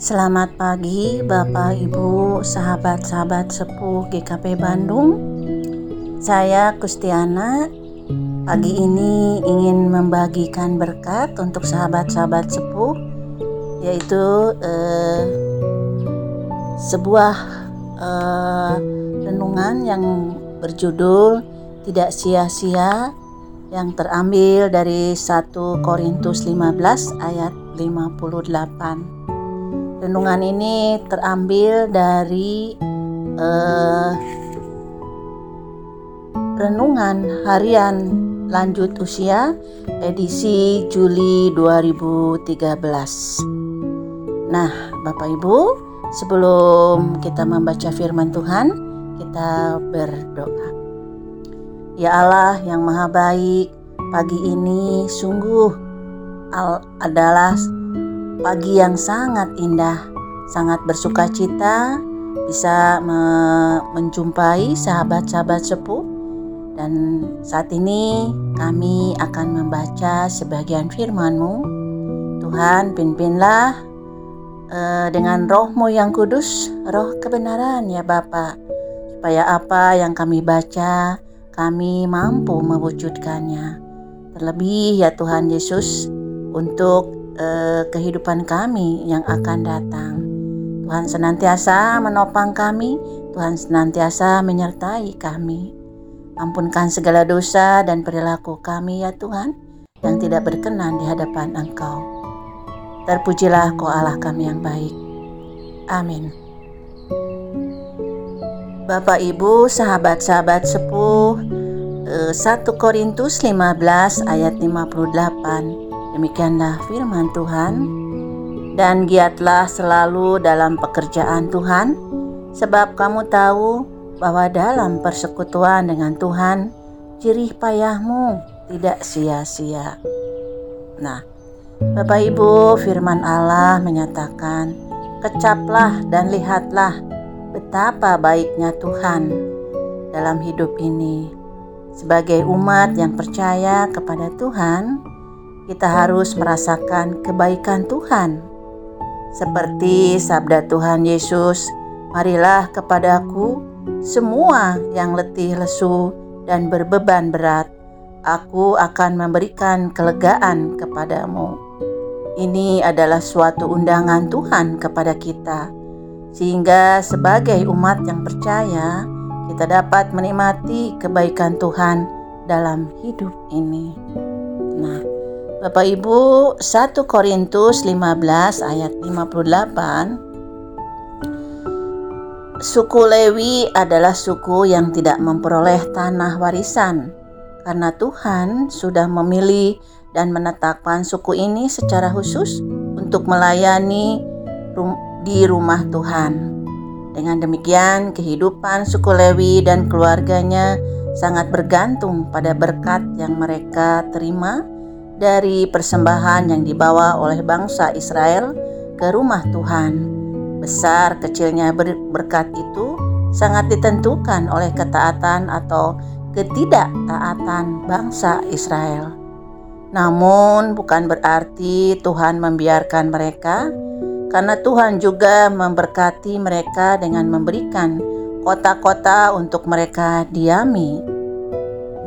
Selamat pagi Bapak Ibu sahabat-sahabat sepuh GKP Bandung. Saya Kustiana. Pagi ini ingin membagikan berkat untuk sahabat-sahabat sepuh Yaitu eh, sebuah eh, renungan yang berjudul Tidak sia-sia yang terambil dari 1 Korintus 15 ayat 58 Renungan ini terambil dari uh, renungan harian lanjut usia edisi Juli 2013. Nah, Bapak Ibu, sebelum kita membaca firman Tuhan, kita berdoa. Ya Allah yang Maha Baik, pagi ini sungguh adalah pagi yang sangat indah, sangat bersuka cita bisa me menjumpai sahabat-sahabat sepuh dan saat ini kami akan membaca sebagian firman-Mu. Tuhan pimpinlah uh, dengan rohmu yang kudus, roh kebenaran ya Bapa, supaya apa yang kami baca kami mampu mewujudkannya. Terlebih ya Tuhan Yesus untuk eh, kehidupan kami yang akan datang. Tuhan senantiasa menopang kami, Tuhan senantiasa menyertai kami. Ampunkan segala dosa dan perilaku kami ya Tuhan yang tidak berkenan di hadapan Engkau. Terpujilah Kau Allah kami yang baik. Amin. Bapak Ibu, sahabat-sahabat sepuh, 1 eh, Korintus 15 ayat 58 Demikianlah firman Tuhan. Dan giatlah selalu dalam pekerjaan Tuhan, sebab kamu tahu bahwa dalam persekutuan dengan Tuhan, jerih payahmu tidak sia-sia. Nah, Bapak Ibu, firman Allah menyatakan, "Kecaplah dan lihatlah betapa baiknya Tuhan dalam hidup ini." Sebagai umat yang percaya kepada Tuhan, kita harus merasakan kebaikan Tuhan. Seperti sabda Tuhan Yesus, "Marilah kepadaku semua yang letih lesu dan berbeban berat, aku akan memberikan kelegaan kepadamu." Ini adalah suatu undangan Tuhan kepada kita, sehingga sebagai umat yang percaya, kita dapat menikmati kebaikan Tuhan dalam hidup ini. Nah, Bapak Ibu 1 Korintus 15 ayat 58 Suku Lewi adalah suku yang tidak memperoleh tanah warisan karena Tuhan sudah memilih dan menetapkan suku ini secara khusus untuk melayani di rumah Tuhan. Dengan demikian, kehidupan suku Lewi dan keluarganya sangat bergantung pada berkat yang mereka terima dari persembahan yang dibawa oleh bangsa Israel ke rumah Tuhan. Besar kecilnya berkat itu sangat ditentukan oleh ketaatan atau ketidaktaatan bangsa Israel. Namun, bukan berarti Tuhan membiarkan mereka, karena Tuhan juga memberkati mereka dengan memberikan kota-kota untuk mereka diami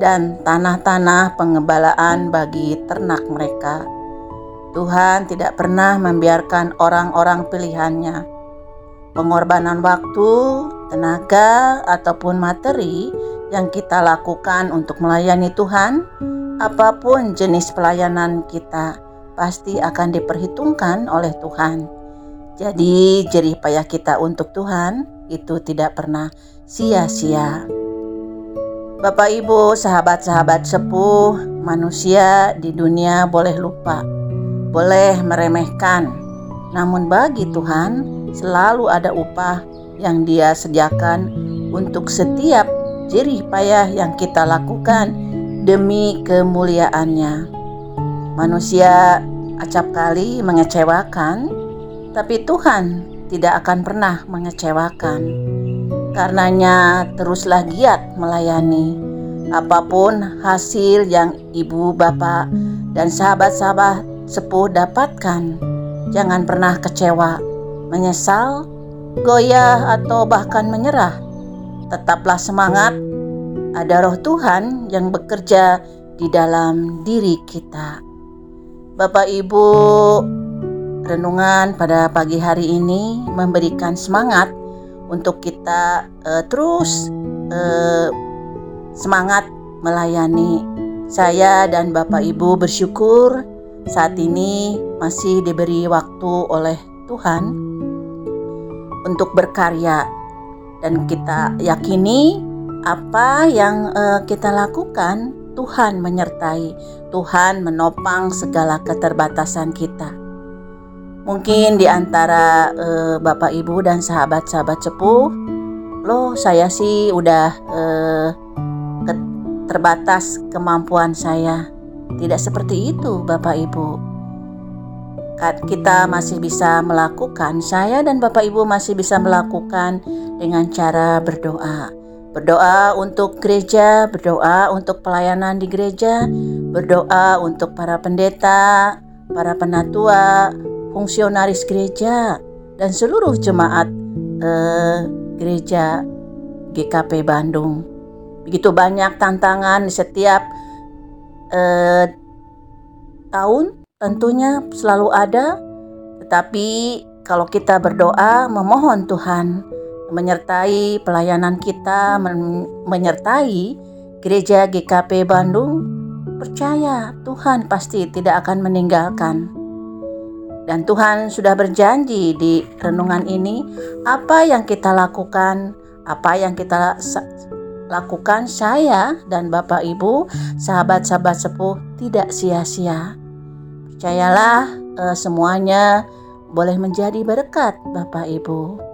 dan tanah-tanah pengembalaan bagi ternak mereka. Tuhan tidak pernah membiarkan orang-orang pilihannya. Pengorbanan waktu, tenaga, ataupun materi yang kita lakukan untuk melayani Tuhan, apa pun jenis pelayanan kita, pasti akan diperhitungkan oleh Tuhan. Jadi, jerih payah kita untuk Tuhan itu tidak pernah sia-sia. Bapak Ibu, sahabat-sahabat sepuh, manusia di dunia boleh lupa, boleh meremehkan, namun bagi Tuhan selalu ada upah yang Dia sediakan untuk setiap jerih payah yang kita lakukan demi kemuliaannya. Manusia acap kali mengecewakan, tapi Tuhan tidak akan pernah mengecewakan. Karenanya teruslah giat melayani apa pun hasil yang ibu, bapak, dan sahabat-sahabat sepuh dapatkan. Jangan pernah kecewa, menyesal, goyah, atau bahkan menyerah. Tetaplah semangat, ada roh Tuhan yang bekerja di dalam diri kita. Bapak Ibu, renungan pada pagi hari ini memberikan semangat untuk kita uh, terus uh, semangat melayani. Saya dan Bapak Ibu bersyukur saat ini masih diberi waktu oleh Tuhan untuk berkarya dan kita yakini apa yang uh, kita lakukan Tuhan menyertai, Tuhan menopang segala keterbatasan kita. Mungkin di antara uh, Bapak Ibu dan sahabat-sahabat sepuh, loh saya sih udah ke terbatas kemampuan saya. Tidak seperti itu Bapak Ibu. Kita masih bisa melakukan, saya dan Bapak Ibu masih bisa melakukan dengan cara berdoa. Berdoa untuk gereja, berdoa untuk pelayanan di gereja, berdoa untuk para pendeta, para penatua, fungsionaris gereja dan seluruh jemaat eh, gereja GKP Bandung. Begitu banyak tantangan setiap eh, tahun tentunya selalu ada, tetapi kalau kita berdoa memohon Tuhan menyertai pelayanan kita, men menyertai gereja GKP Bandung, percaya Tuhan pasti tidak akan meninggalkan. Dan Tuhan sudah berjanji di renungan ini, apa yang kita lakukan, apa yang kita lakukan saya dan Bapak Ibu, sahabat-sahabat sepuh tidak sia-sia. Percayalah eh, semuanya boleh menjadi berkat Bapak Ibu.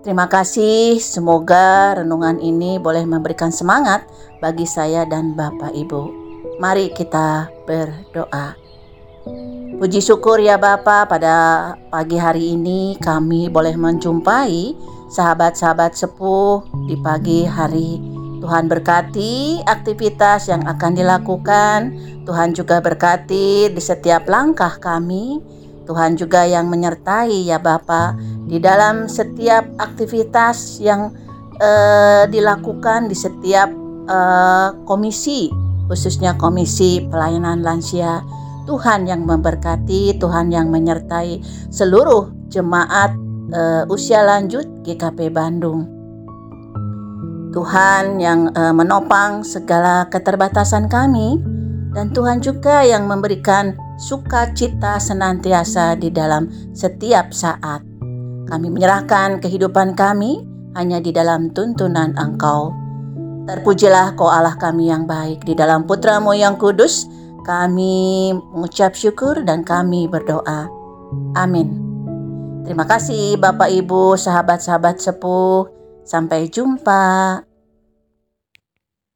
Terima kasih, semoga renungan ini boleh memberikan semangat bagi saya dan Bapak Ibu. Mari kita berdoa. Puji syukur ya Bapa pada pagi hari ini kami boleh menjumpai sahabat-sahabat sepuh di pagi hari. Tuhan berkati aktivitas yang akan dilakukan. Tuhan juga berkati di setiap langkah kami. Tuhan juga yang menyertai ya Bapa di dalam setiap aktivitas yang uh, dilakukan di setiap uh, komisi khususnya komisi pelayanan lansia Tuhan yang memberkati, Tuhan yang menyertai seluruh jemaat uh, usia lanjut GKP Bandung. Tuhan yang uh, menopang segala keterbatasan kami dan Tuhan juga yang memberikan sukacita senantiasa di dalam setiap saat. Kami menyerahkan kehidupan kami hanya di dalam tuntunan Engkau. Terpujilah kau Allah kami yang baik di dalam putramu yang kudus, kami mengucap syukur dan kami berdoa. Amin. Terima kasih Bapak Ibu, sahabat-sahabat sepuh. Sampai jumpa.